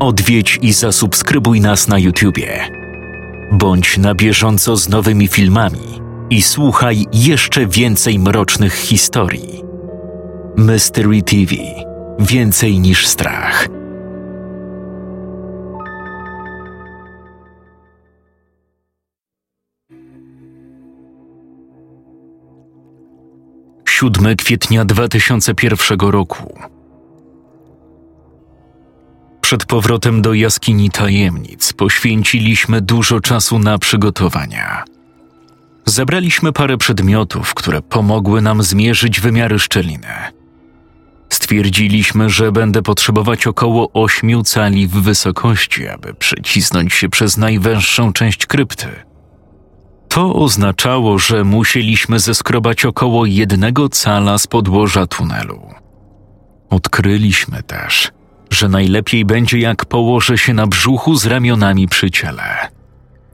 Odwiedź i zasubskrybuj nas na YouTubie. Bądź na bieżąco z nowymi filmami i słuchaj jeszcze więcej mrocznych historii. Mystery TV Więcej niż strach. Siódme kwietnia 2001 roku. Przed powrotem do jaskini tajemnic poświęciliśmy dużo czasu na przygotowania. Zebraliśmy parę przedmiotów, które pomogły nam zmierzyć wymiary szczeliny. Stwierdziliśmy, że będę potrzebować około ośmiu cali w wysokości, aby przecisnąć się przez najwęższą część krypty. To oznaczało, że musieliśmy zeskrobać około jednego cala z podłoża tunelu. Odkryliśmy też, że najlepiej będzie jak położę się na brzuchu z ramionami przy ciele.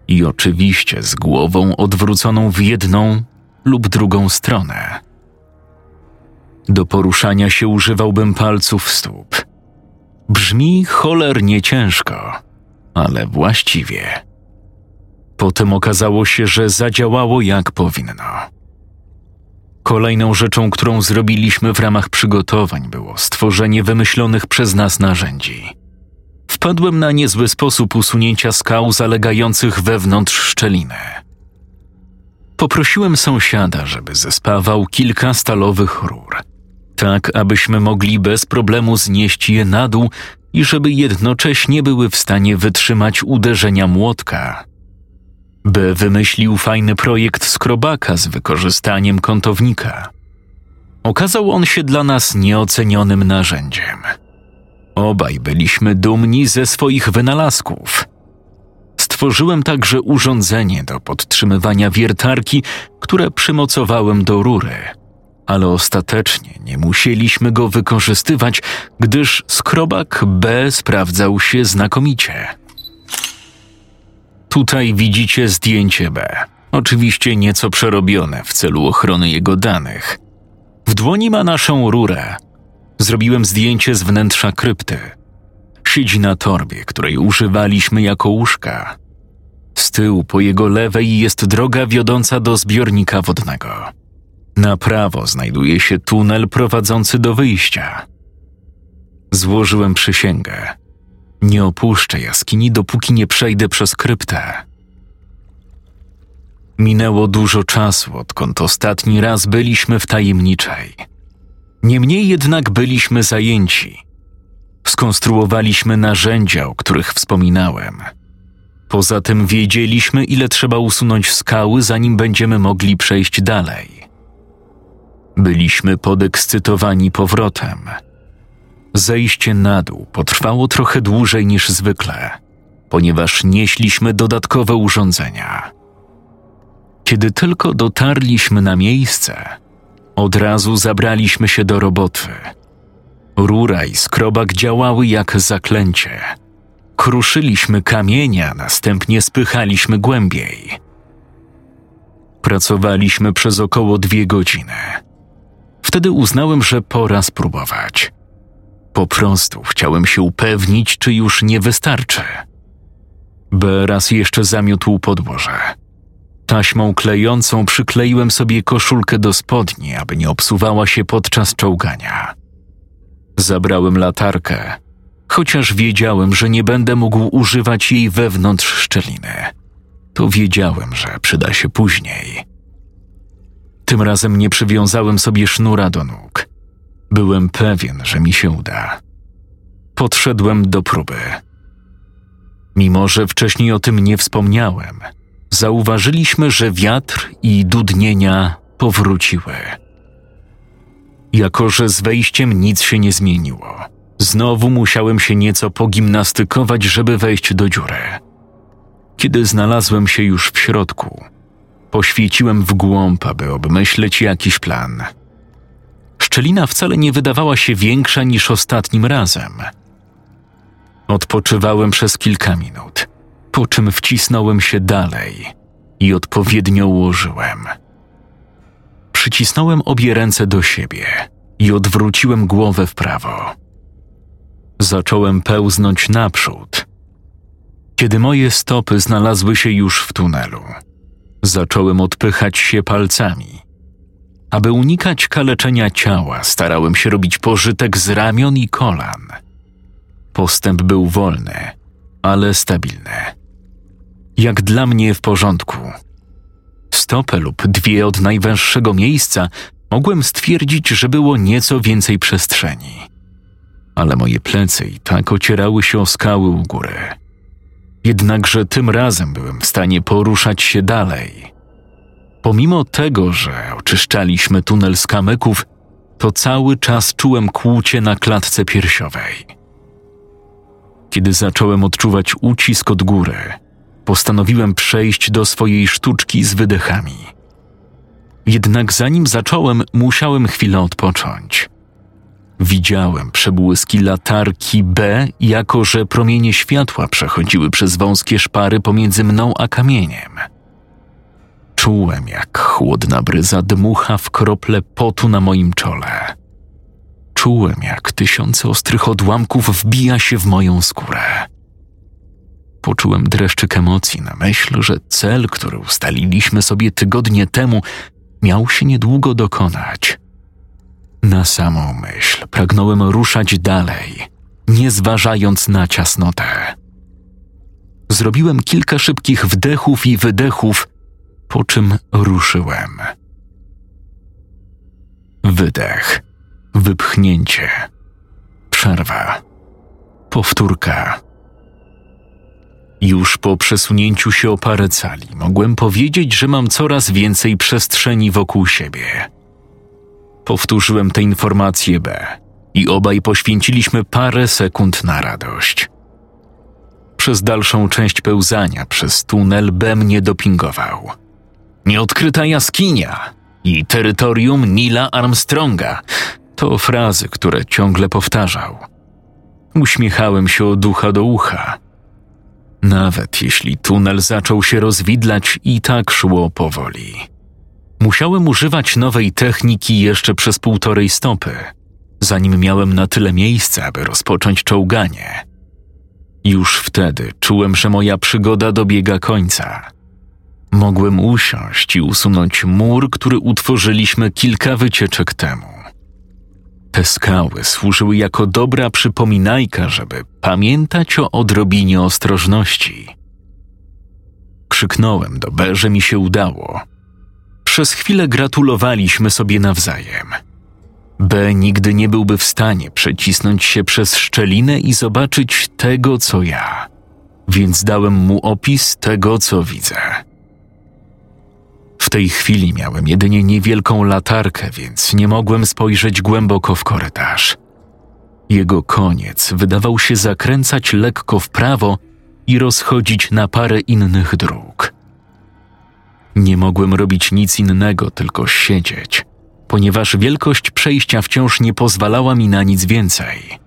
I oczywiście z głową odwróconą w jedną lub drugą stronę. Do poruszania się używałbym palców stóp. Brzmi cholernie ciężko, ale właściwie. Potem okazało się, że zadziałało jak powinno. Kolejną rzeczą, którą zrobiliśmy w ramach przygotowań, było stworzenie wymyślonych przez nas narzędzi. Wpadłem na niezły sposób usunięcia skał zalegających wewnątrz szczeliny. Poprosiłem sąsiada, żeby zespawał kilka stalowych rur, tak abyśmy mogli bez problemu znieść je na dół i żeby jednocześnie były w stanie wytrzymać uderzenia młotka. B wymyślił fajny projekt skrobaka z wykorzystaniem kątownika. Okazał on się dla nas nieocenionym narzędziem. Obaj byliśmy dumni ze swoich wynalazków. Stworzyłem także urządzenie do podtrzymywania wiertarki, które przymocowałem do rury, ale ostatecznie nie musieliśmy go wykorzystywać, gdyż skrobak B sprawdzał się znakomicie. Tutaj widzicie zdjęcie B. Oczywiście nieco przerobione w celu ochrony jego danych. W dłoni ma naszą rurę. Zrobiłem zdjęcie z wnętrza krypty. Siedzi na torbie, której używaliśmy jako łóżka. Z tyłu po jego lewej jest droga wiodąca do zbiornika wodnego. Na prawo znajduje się tunel prowadzący do wyjścia. Złożyłem przysięgę, nie opuszczę jaskini, dopóki nie przejdę przez kryptę. Minęło dużo czasu, odkąd ostatni raz byliśmy w tajemniczej. Niemniej jednak byliśmy zajęci. Skonstruowaliśmy narzędzia, o których wspominałem. Poza tym wiedzieliśmy, ile trzeba usunąć skały, zanim będziemy mogli przejść dalej. Byliśmy podekscytowani powrotem – Zejście na dół potrwało trochę dłużej niż zwykle, ponieważ nieśliśmy dodatkowe urządzenia. Kiedy tylko dotarliśmy na miejsce, od razu zabraliśmy się do roboty. Rura i skrobak działały jak zaklęcie. Kruszyliśmy kamienia, następnie spychaliśmy głębiej. Pracowaliśmy przez około dwie godziny. Wtedy uznałem, że pora spróbować. Po prostu chciałem się upewnić, czy już nie wystarczy. B raz jeszcze zamiótł podłoże. Taśmą klejącą przykleiłem sobie koszulkę do spodni, aby nie obsuwała się podczas czołgania. Zabrałem latarkę, chociaż wiedziałem, że nie będę mógł używać jej wewnątrz szczeliny. To wiedziałem, że przyda się później. Tym razem nie przywiązałem sobie sznura do nóg. Byłem pewien, że mi się uda. Podszedłem do próby. Mimo, że wcześniej o tym nie wspomniałem, zauważyliśmy, że wiatr i dudnienia powróciły. Jako, że z wejściem nic się nie zmieniło, znowu musiałem się nieco pogimnastykować, żeby wejść do dziury. Kiedy znalazłem się już w środku, poświeciłem w głąb, aby obmyśleć jakiś plan – Szczelina wcale nie wydawała się większa niż ostatnim razem. Odpoczywałem przez kilka minut, po czym wcisnąłem się dalej i odpowiednio ułożyłem. Przycisnąłem obie ręce do siebie i odwróciłem głowę w prawo. Zacząłem pełznąć naprzód. Kiedy moje stopy znalazły się już w tunelu, zacząłem odpychać się palcami. Aby unikać kaleczenia ciała, starałem się robić pożytek z ramion i kolan. Postęp był wolny, ale stabilny. Jak dla mnie w porządku. Stopę lub dwie od najwęższego miejsca mogłem stwierdzić, że było nieco więcej przestrzeni. Ale moje plecy i tak ocierały się o skały u góry. Jednakże tym razem byłem w stanie poruszać się dalej. Pomimo tego, że oczyszczaliśmy tunel z kamyków, to cały czas czułem kłucie na klatce piersiowej. Kiedy zacząłem odczuwać ucisk od góry, postanowiłem przejść do swojej sztuczki z wydechami. Jednak zanim zacząłem, musiałem chwilę odpocząć. Widziałem przebłyski latarki B, jako że promienie światła przechodziły przez wąskie szpary pomiędzy mną a kamieniem. Czułem, jak chłodna bryza dmucha w krople potu na moim czole. Czułem, jak tysiące ostrych odłamków wbija się w moją skórę. Poczułem dreszczyk emocji na myśl, że cel, który ustaliliśmy sobie tygodnie temu, miał się niedługo dokonać. Na samą myśl pragnąłem ruszać dalej, nie zważając na ciasnotę. Zrobiłem kilka szybkich wdechów i wydechów, po czym ruszyłem. Wydech, wypchnięcie, przerwa, powtórka. Już po przesunięciu się o parę cali mogłem powiedzieć, że mam coraz więcej przestrzeni wokół siebie. Powtórzyłem tę informację B i obaj poświęciliśmy parę sekund na radość. Przez dalszą część pełzania przez tunel B mnie dopingował. Nieodkryta jaskinia i terytorium Nila Armstronga to frazy, które ciągle powtarzał. Uśmiechałem się od ucha do ucha. Nawet jeśli tunel zaczął się rozwidlać, i tak szło powoli. Musiałem używać nowej techniki jeszcze przez półtorej stopy, zanim miałem na tyle miejsca, aby rozpocząć czołganie. Już wtedy czułem, że moja przygoda dobiega końca. Mogłem usiąść i usunąć mur, który utworzyliśmy kilka wycieczek temu. Te skały służyły jako dobra przypominajka, żeby pamiętać o odrobinie ostrożności. Krzyknąłem do B, że mi się udało. Przez chwilę gratulowaliśmy sobie nawzajem. B nigdy nie byłby w stanie przecisnąć się przez szczelinę i zobaczyć tego, co ja, więc dałem mu opis tego, co widzę. Tej chwili miałem jedynie niewielką latarkę, więc nie mogłem spojrzeć głęboko w korytarz. Jego koniec wydawał się zakręcać lekko w prawo i rozchodzić na parę innych dróg. Nie mogłem robić nic innego, tylko siedzieć, ponieważ wielkość przejścia wciąż nie pozwalała mi na nic więcej.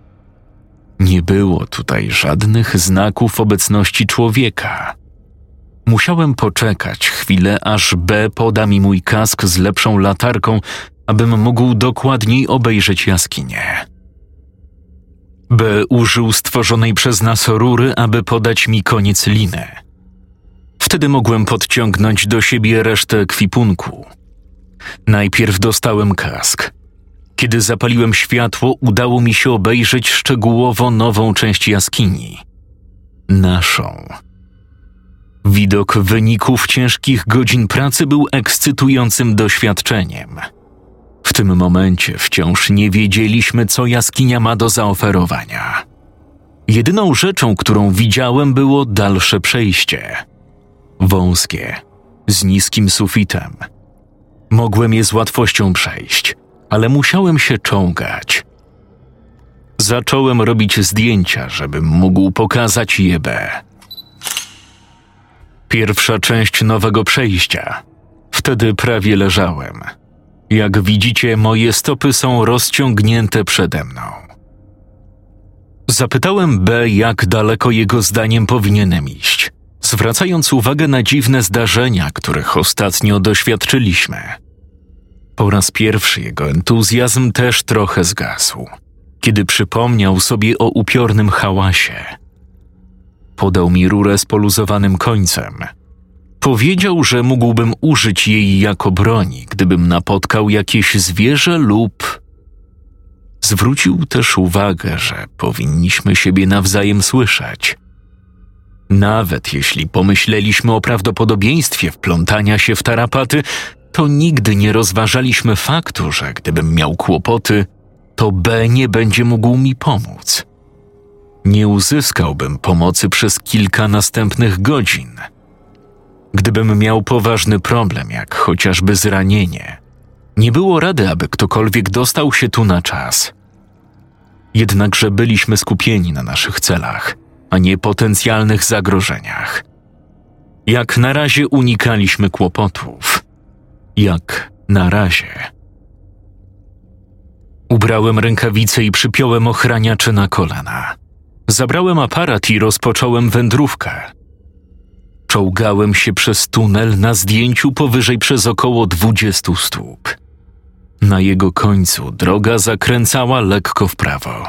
Nie było tutaj żadnych znaków obecności człowieka. Musiałem poczekać chwilę, aż B poda mi mój kask z lepszą latarką, abym mógł dokładniej obejrzeć jaskinię. B użył stworzonej przez nas rury, aby podać mi koniec liny. Wtedy mogłem podciągnąć do siebie resztę kwipunku. Najpierw dostałem kask. Kiedy zapaliłem światło, udało mi się obejrzeć szczegółowo nową część jaskini. Naszą. Widok wyników ciężkich godzin pracy był ekscytującym doświadczeniem. W tym momencie wciąż nie wiedzieliśmy, co jaskinia ma do zaoferowania. Jedyną rzeczą, którą widziałem, było dalsze przejście. Wąskie, z niskim sufitem. Mogłem je z łatwością przejść, ale musiałem się czołgać. Zacząłem robić zdjęcia, żebym mógł pokazać je B. Pierwsza część nowego przejścia. Wtedy prawie leżałem. Jak widzicie, moje stopy są rozciągnięte przede mną. Zapytałem B, jak daleko jego zdaniem powinienem iść, zwracając uwagę na dziwne zdarzenia, których ostatnio doświadczyliśmy. Po raz pierwszy jego entuzjazm też trochę zgasł. kiedy przypomniał sobie o upiornym hałasie. Podał mi rurę z poluzowanym końcem. Powiedział, że mógłbym użyć jej jako broni, gdybym napotkał jakieś zwierzę lub. Zwrócił też uwagę, że powinniśmy siebie nawzajem słyszeć. Nawet jeśli pomyśleliśmy o prawdopodobieństwie wplątania się w tarapaty, to nigdy nie rozważaliśmy faktu, że gdybym miał kłopoty, to B nie będzie mógł mi pomóc. Nie uzyskałbym pomocy przez kilka następnych godzin. Gdybym miał poważny problem, jak chociażby zranienie, nie było rady, aby ktokolwiek dostał się tu na czas. Jednakże byliśmy skupieni na naszych celach, a nie potencjalnych zagrożeniach. Jak na razie unikaliśmy kłopotów. Jak na razie. Ubrałem rękawice i przypiąłem ochraniacze na kolana. Zabrałem aparat i rozpocząłem wędrówkę. Czołgałem się przez tunel na zdjęciu powyżej przez około 20 stóp. Na jego końcu droga zakręcała lekko w prawo.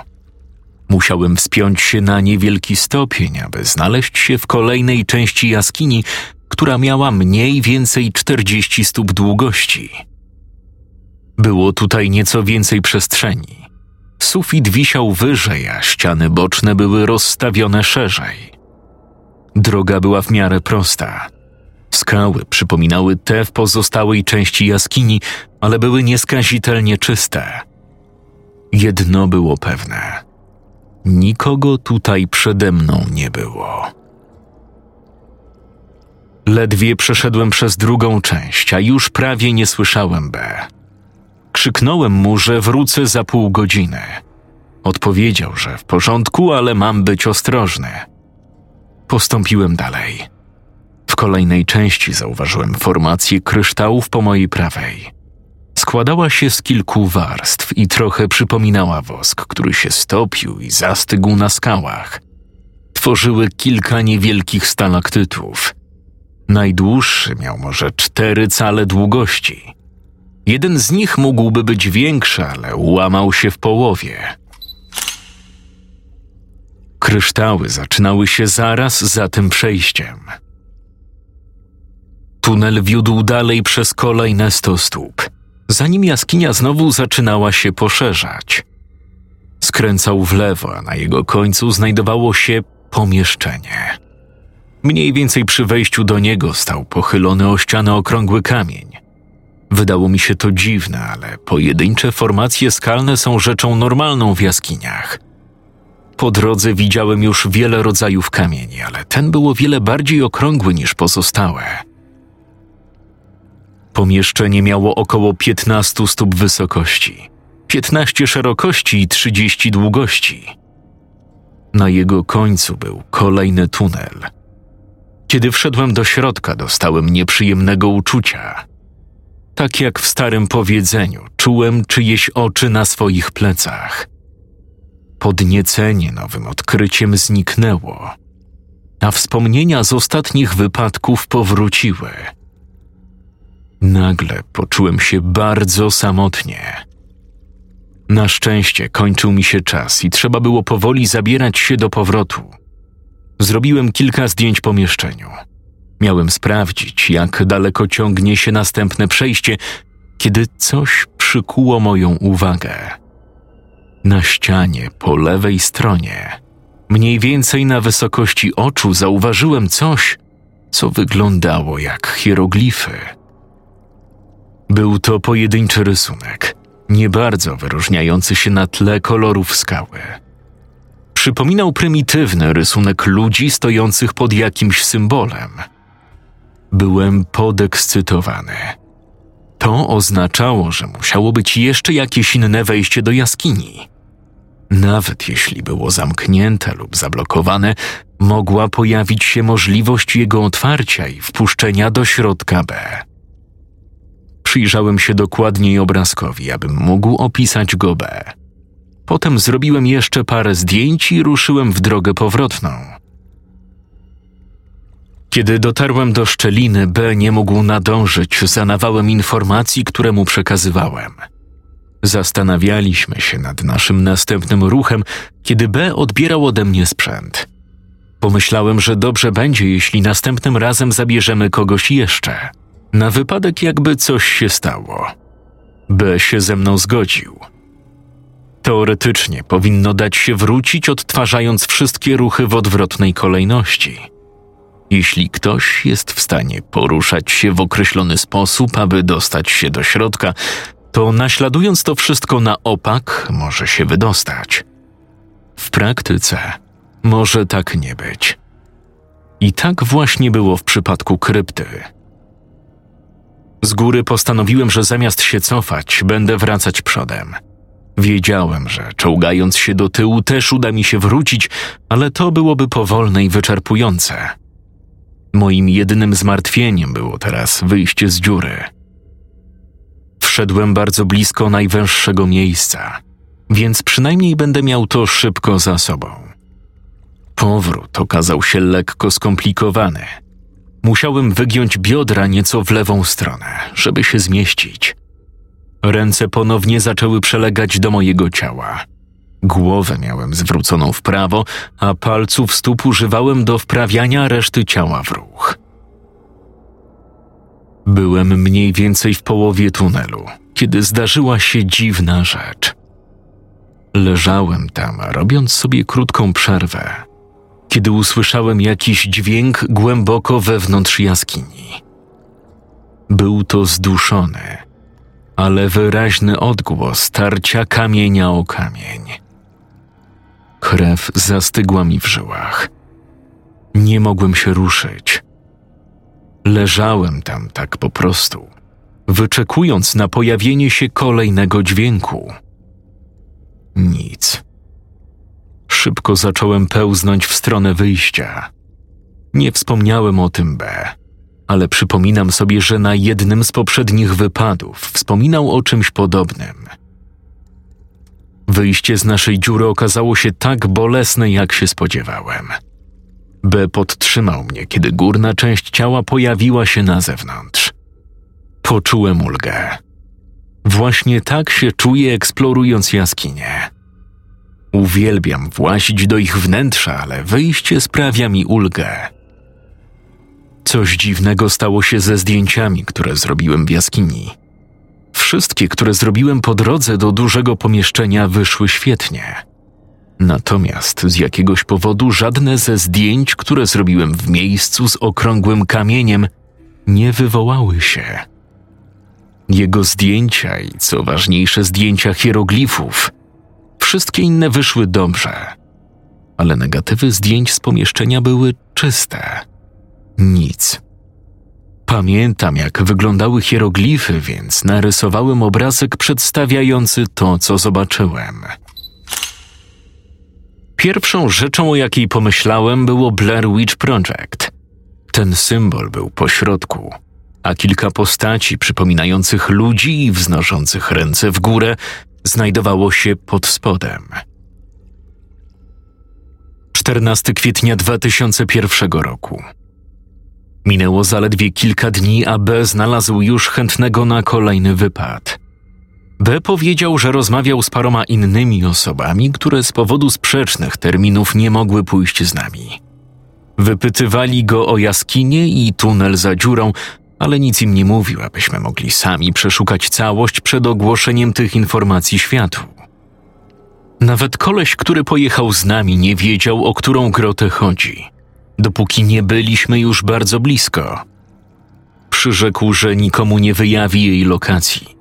Musiałem wspiąć się na niewielki stopień, aby znaleźć się w kolejnej części jaskini, która miała mniej więcej 40 stóp długości. Było tutaj nieco więcej przestrzeni. Sufit wisiał wyżej, a ściany boczne były rozstawione szerzej. Droga była w miarę prosta. Skały przypominały te w pozostałej części jaskini, ale były nieskazitelnie czyste. Jedno było pewne: nikogo tutaj przede mną nie było. Ledwie przeszedłem przez drugą część, a już prawie nie słyszałem B. Krzyknąłem mu, że wrócę za pół godziny. Odpowiedział, że w porządku, ale mam być ostrożny. Postąpiłem dalej. W kolejnej części zauważyłem formację kryształów po mojej prawej. Składała się z kilku warstw i trochę przypominała wosk, który się stopił i zastygł na skałach. Tworzyły kilka niewielkich stalaktytów. Najdłuższy miał może cztery cale długości. Jeden z nich mógłby być większy, ale łamał się w połowie. Kryształy zaczynały się zaraz za tym przejściem. Tunel wiódł dalej przez kolejne sto stóp, zanim jaskinia znowu zaczynała się poszerzać. Skręcał w lewo, a na jego końcu znajdowało się pomieszczenie. Mniej więcej przy wejściu do niego stał pochylony o ścianę okrągły kamień. Wydało mi się to dziwne, ale pojedyncze formacje skalne są rzeczą normalną w jaskiniach. Po drodze widziałem już wiele rodzajów kamieni, ale ten był o wiele bardziej okrągły niż pozostałe. Pomieszczenie miało około 15 stóp wysokości, 15 szerokości i 30 długości. Na jego końcu był kolejny tunel. Kiedy wszedłem do środka, dostałem nieprzyjemnego uczucia. Tak jak w starym powiedzeniu, czułem czyjeś oczy na swoich plecach. Podniecenie nowym odkryciem zniknęło, a wspomnienia z ostatnich wypadków powróciły. Nagle poczułem się bardzo samotnie. Na szczęście kończył mi się czas i trzeba było powoli zabierać się do powrotu. Zrobiłem kilka zdjęć pomieszczeniu. Miałem sprawdzić, jak daleko ciągnie się następne przejście, kiedy coś przykuło moją uwagę. Na ścianie po lewej stronie, mniej więcej na wysokości oczu, zauważyłem coś, co wyglądało jak hieroglify. Był to pojedynczy rysunek, nie bardzo wyróżniający się na tle kolorów skały. Przypominał prymitywny rysunek ludzi stojących pod jakimś symbolem. Byłem podekscytowany. To oznaczało, że musiało być jeszcze jakieś inne wejście do jaskini. Nawet jeśli było zamknięte lub zablokowane, mogła pojawić się możliwość jego otwarcia i wpuszczenia do środka B. Przyjrzałem się dokładniej obrazkowi, abym mógł opisać go B. Potem zrobiłem jeszcze parę zdjęć i ruszyłem w drogę powrotną. Kiedy dotarłem do szczeliny, B nie mógł nadążyć za nawałem informacji, które mu przekazywałem. Zastanawialiśmy się nad naszym następnym ruchem, kiedy B odbierał ode mnie sprzęt. Pomyślałem, że dobrze będzie, jeśli następnym razem zabierzemy kogoś jeszcze, na wypadek jakby coś się stało. B się ze mną zgodził. Teoretycznie powinno dać się wrócić, odtwarzając wszystkie ruchy w odwrotnej kolejności. Jeśli ktoś jest w stanie poruszać się w określony sposób, aby dostać się do środka, to naśladując to wszystko na opak, może się wydostać. W praktyce może tak nie być. I tak właśnie było w przypadku krypty. Z góry postanowiłem, że zamiast się cofać, będę wracać przodem. Wiedziałem, że czołgając się do tyłu też uda mi się wrócić, ale to byłoby powolne i wyczerpujące. Moim jedynym zmartwieniem było teraz wyjście z dziury. Wszedłem bardzo blisko najwęższego miejsca, więc przynajmniej będę miał to szybko za sobą. Powrót okazał się lekko skomplikowany. Musiałem wygiąć biodra nieco w lewą stronę, żeby się zmieścić. Ręce ponownie zaczęły przelegać do mojego ciała. Głowę miałem zwróconą w prawo, a palców stóp używałem do wprawiania reszty ciała w ruch. Byłem mniej więcej w połowie tunelu, kiedy zdarzyła się dziwna rzecz. Leżałem tam, robiąc sobie krótką przerwę, kiedy usłyszałem jakiś dźwięk głęboko wewnątrz jaskini. Był to zduszony, ale wyraźny odgłos tarcia kamienia o kamień. Krew zastygła mi w żyłach. Nie mogłem się ruszyć. Leżałem tam tak po prostu, wyczekując na pojawienie się kolejnego dźwięku. Nic. Szybko zacząłem pełznąć w stronę wyjścia. Nie wspomniałem o tym B, ale przypominam sobie, że na jednym z poprzednich wypadów wspominał o czymś podobnym. Wyjście z naszej dziury okazało się tak bolesne, jak się spodziewałem. B podtrzymał mnie, kiedy górna część ciała pojawiła się na zewnątrz. Poczułem ulgę. Właśnie tak się czuję, eksplorując jaskinie. Uwielbiam włazić do ich wnętrza, ale wyjście sprawia mi ulgę. Coś dziwnego stało się ze zdjęciami, które zrobiłem w jaskini. Wszystkie, które zrobiłem po drodze do dużego pomieszczenia, wyszły świetnie. Natomiast z jakiegoś powodu żadne ze zdjęć, które zrobiłem w miejscu z okrągłym kamieniem, nie wywołały się. Jego zdjęcia i co ważniejsze, zdjęcia hieroglifów, wszystkie inne wyszły dobrze, ale negatywy zdjęć z pomieszczenia były czyste. Nic. Pamiętam, jak wyglądały hieroglify, więc narysowałem obrazek przedstawiający to, co zobaczyłem. Pierwszą rzeczą, o jakiej pomyślałem, było Blair Witch Project. Ten symbol był po środku, a kilka postaci przypominających ludzi i wznoszących ręce w górę znajdowało się pod spodem. 14 kwietnia 2001 roku. Minęło zaledwie kilka dni, a B znalazł już chętnego na kolejny wypad. B powiedział, że rozmawiał z paroma innymi osobami, które z powodu sprzecznych terminów nie mogły pójść z nami. Wypytywali go o jaskinie i tunel za dziurą, ale nic im nie mówił, abyśmy mogli sami przeszukać całość przed ogłoszeniem tych informacji światu. Nawet koleś, który pojechał z nami, nie wiedział, o którą grotę chodzi, dopóki nie byliśmy już bardzo blisko. Przyrzekł, że nikomu nie wyjawi jej lokacji.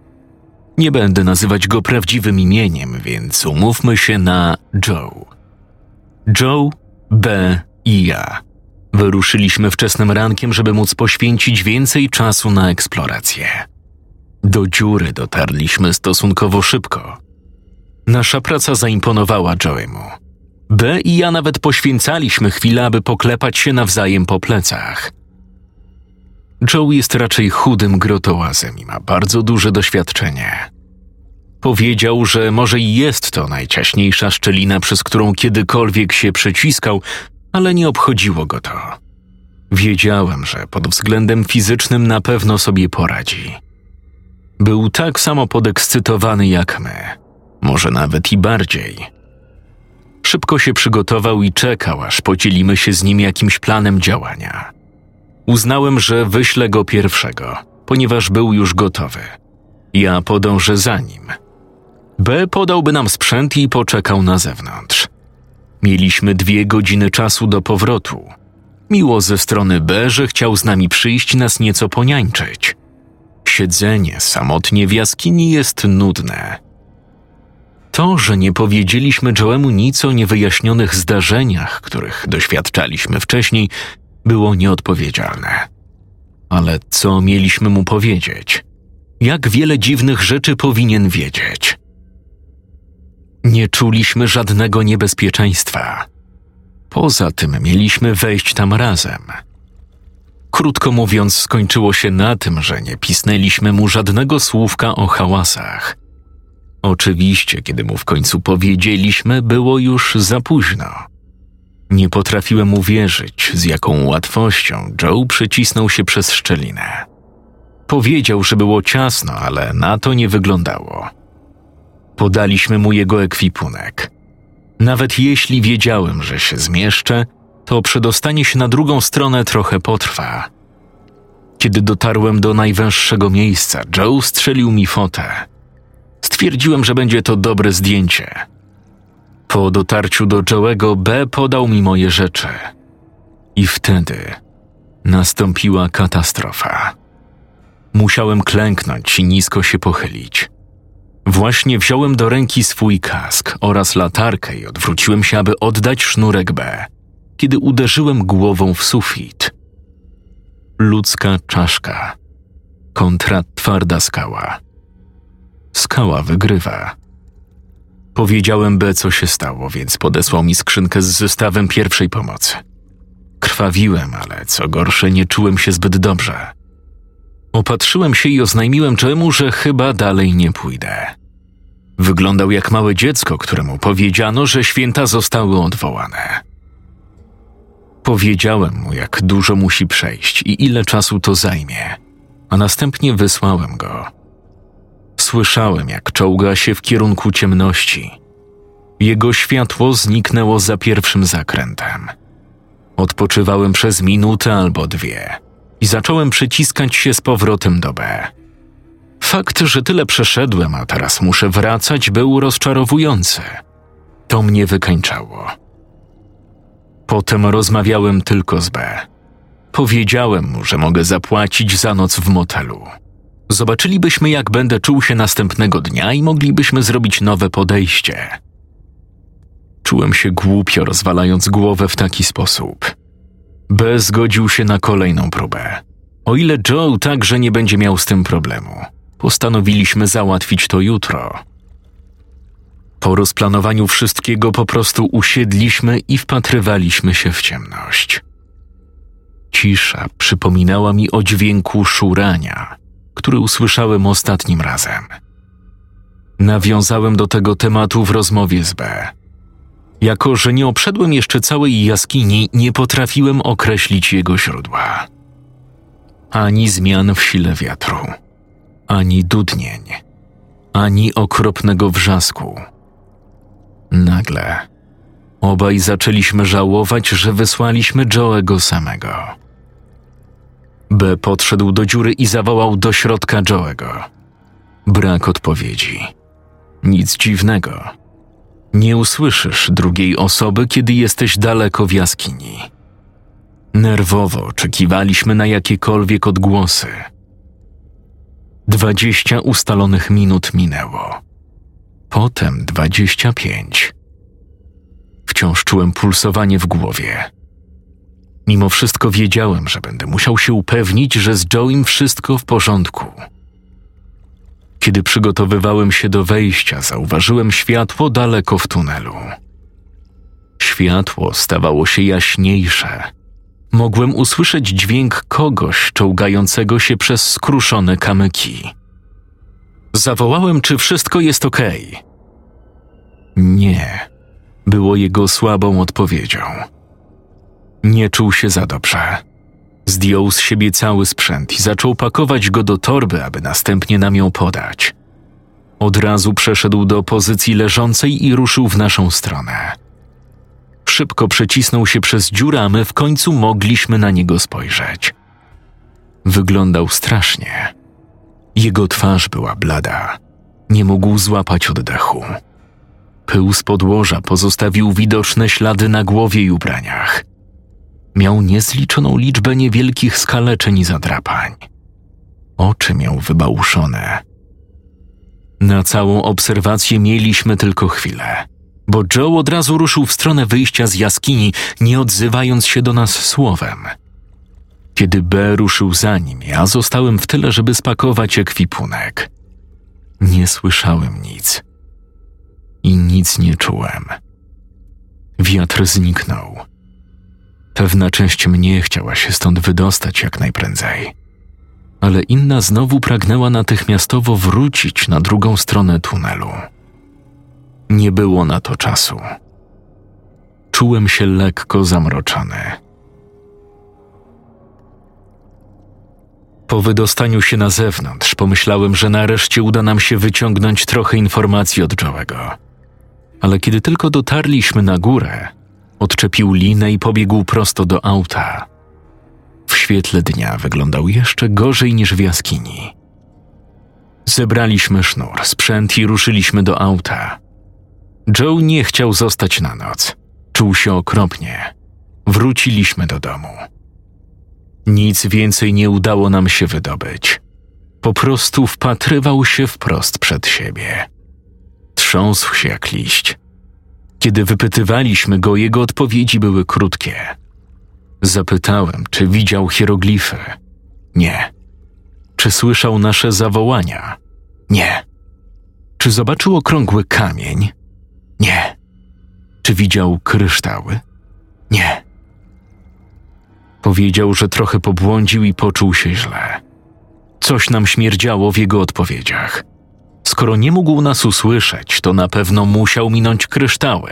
Nie będę nazywać go prawdziwym imieniem, więc umówmy się na Joe. Joe, B i ja. Wyruszyliśmy wczesnym rankiem, żeby móc poświęcić więcej czasu na eksplorację. Do dziury dotarliśmy stosunkowo szybko. Nasza praca zaimponowała Joemu. B i ja nawet poświęcaliśmy chwilę, aby poklepać się nawzajem po plecach. Joe jest raczej chudym grotołazem i ma bardzo duże doświadczenie. Powiedział, że może i jest to najciaśniejsza szczelina, przez którą kiedykolwiek się przeciskał, ale nie obchodziło go to. Wiedziałem, że pod względem fizycznym na pewno sobie poradzi. Był tak samo podekscytowany jak my, może nawet i bardziej. Szybko się przygotował i czekał, aż podzielimy się z nim jakimś planem działania. Uznałem, że wyślę go pierwszego, ponieważ był już gotowy. Ja podążę za nim. B podałby nam sprzęt i poczekał na zewnątrz. Mieliśmy dwie godziny czasu do powrotu. Miło ze strony B, że chciał z nami przyjść nas nieco poniańczyć. Siedzenie samotnie w jaskini jest nudne. To, że nie powiedzieliśmy Joemu nic o niewyjaśnionych zdarzeniach, których doświadczaliśmy wcześniej, było nieodpowiedzialne. Ale co mieliśmy mu powiedzieć? Jak wiele dziwnych rzeczy powinien wiedzieć? Nie czuliśmy żadnego niebezpieczeństwa. Poza tym mieliśmy wejść tam razem. Krótko mówiąc, skończyło się na tym, że nie pisnęliśmy mu żadnego słówka o hałasach. Oczywiście, kiedy mu w końcu powiedzieliśmy, było już za późno. Nie potrafiłem uwierzyć, z jaką łatwością Joe przycisnął się przez szczelinę. Powiedział, że było ciasno, ale na to nie wyglądało. Podaliśmy mu jego ekwipunek. Nawet jeśli wiedziałem, że się zmieszczę, to przedostanie się na drugą stronę trochę potrwa. Kiedy dotarłem do najwęższego miejsca, Joe strzelił mi fotę. Stwierdziłem, że będzie to dobre zdjęcie. Po dotarciu do Joe'ego B podał mi moje rzeczy. I wtedy nastąpiła katastrofa. Musiałem klęknąć i nisko się pochylić. Właśnie wziąłem do ręki swój kask oraz latarkę i odwróciłem się, aby oddać sznurek B, kiedy uderzyłem głową w sufit. Ludzka czaszka kontra twarda skała. Skała wygrywa. Powiedziałem B, co się stało, więc podesłał mi skrzynkę z zestawem pierwszej pomocy. Krwawiłem, ale co gorsze, nie czułem się zbyt dobrze. Opatrzyłem się i oznajmiłem Jemu, że chyba dalej nie pójdę. Wyglądał jak małe dziecko, któremu powiedziano, że święta zostały odwołane. Powiedziałem mu, jak dużo musi przejść i ile czasu to zajmie, a następnie wysłałem go. Słyszałem, jak czołga się w kierunku ciemności. Jego światło zniknęło za pierwszym zakrętem. Odpoczywałem przez minutę albo dwie i zacząłem przyciskać się z powrotem do B. Fakt, że tyle przeszedłem, a teraz muszę wracać, był rozczarowujący. To mnie wykańczało. Potem rozmawiałem tylko z B. Powiedziałem mu, że mogę zapłacić za noc w motelu. Zobaczylibyśmy, jak będę czuł się następnego dnia i moglibyśmy zrobić nowe podejście. Czułem się głupio, rozwalając głowę w taki sposób. B zgodził się na kolejną próbę. O ile Joe także nie będzie miał z tym problemu, postanowiliśmy załatwić to jutro. Po rozplanowaniu wszystkiego po prostu usiedliśmy i wpatrywaliśmy się w ciemność. Cisza przypominała mi o dźwięku szurania, który usłyszałem ostatnim razem. Nawiązałem do tego tematu w rozmowie z B. Jako, że nie obszedłem jeszcze całej jaskini, nie potrafiłem określić jego źródła. Ani zmian w sile wiatru, ani dudnień, ani okropnego wrzasku. Nagle obaj zaczęliśmy żałować, że wysłaliśmy Joe'ego samego. B podszedł do dziury i zawołał do środka Joe'ego. Brak odpowiedzi. Nic dziwnego. Nie usłyszysz drugiej osoby, kiedy jesteś daleko w jaskini. Nerwowo oczekiwaliśmy na jakiekolwiek odgłosy. Dwadzieścia ustalonych minut minęło. Potem dwadzieścia pięć. Wciąż czułem pulsowanie w głowie. Mimo wszystko wiedziałem, że będę musiał się upewnić, że z Joe'im wszystko w porządku. Kiedy przygotowywałem się do wejścia, zauważyłem światło daleko w tunelu. Światło stawało się jaśniejsze. Mogłem usłyszeć dźwięk kogoś czołgającego się przez skruszone kamyki. Zawołałem, czy wszystko jest ok. Nie, było jego słabą odpowiedzią. Nie czuł się za dobrze. Zdjął z siebie cały sprzęt i zaczął pakować go do torby, aby następnie nam ją podać. Od razu przeszedł do pozycji leżącej i ruszył w naszą stronę. Szybko przecisnął się przez dziurę, a my w końcu mogliśmy na niego spojrzeć. Wyglądał strasznie. Jego twarz była blada. Nie mógł złapać oddechu. Pył z podłoża pozostawił widoczne ślady na głowie i ubraniach. Miał niezliczoną liczbę niewielkich skaleczeń i zadrapań. Oczy miał wybałuszone. Na całą obserwację mieliśmy tylko chwilę, bo Joe od razu ruszył w stronę wyjścia z jaskini, nie odzywając się do nas słowem. Kiedy B ruszył za nim, ja zostałem w tyle, żeby spakować ekwipunek. Nie słyszałem nic i nic nie czułem. Wiatr zniknął. Pewna część mnie chciała się stąd wydostać jak najprędzej, ale inna znowu pragnęła natychmiastowo wrócić na drugą stronę tunelu. Nie było na to czasu. Czułem się lekko zamroczony. Po wydostaniu się na zewnątrz pomyślałem, że nareszcie uda nam się wyciągnąć trochę informacji od Joe'ego. Ale kiedy tylko dotarliśmy na górę, odczepił linę i pobiegł prosto do auta. W świetle dnia wyglądał jeszcze gorzej niż w jaskini. Zebraliśmy sznur, sprzęt i ruszyliśmy do auta. Joe nie chciał zostać na noc. Czuł się okropnie. Wróciliśmy do domu. Nic więcej nie udało nam się wydobyć. Po prostu wpatrywał się wprost przed siebie. Trząsł się jak liść. Kiedy wypytywaliśmy go, jego odpowiedzi były krótkie. Zapytałem, czy widział hieroglify. Nie. Czy słyszał nasze zawołania? Nie. Czy zobaczył okrągły kamień? Nie. Czy widział kryształy? Nie. Powiedział, że trochę pobłądził i poczuł się źle. Coś nam śmierdziało w jego odpowiedziach. Skoro nie mógł nas usłyszeć, to na pewno musiał minąć kryształy.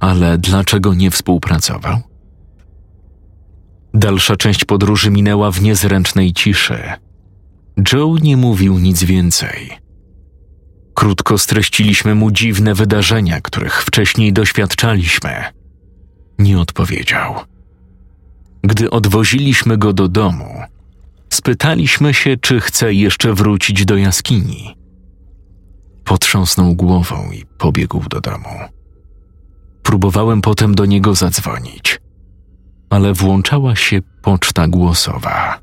Ale dlaczego nie współpracował? Dalsza część podróży minęła w niezręcznej ciszy. Joe nie mówił nic więcej. Krótko streściliśmy mu dziwne wydarzenia, których wcześniej doświadczaliśmy. Nie odpowiedział. Gdy odwoziliśmy go do domu, spytaliśmy się, czy chce jeszcze wrócić do jaskini. Potrząsnął głową i pobiegł do domu. Próbowałem potem do niego zadzwonić, ale włączała się poczta głosowa.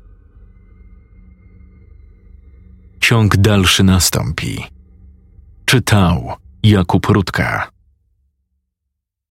Ciąg dalszy nastąpi. Czytał Jakub Rutka.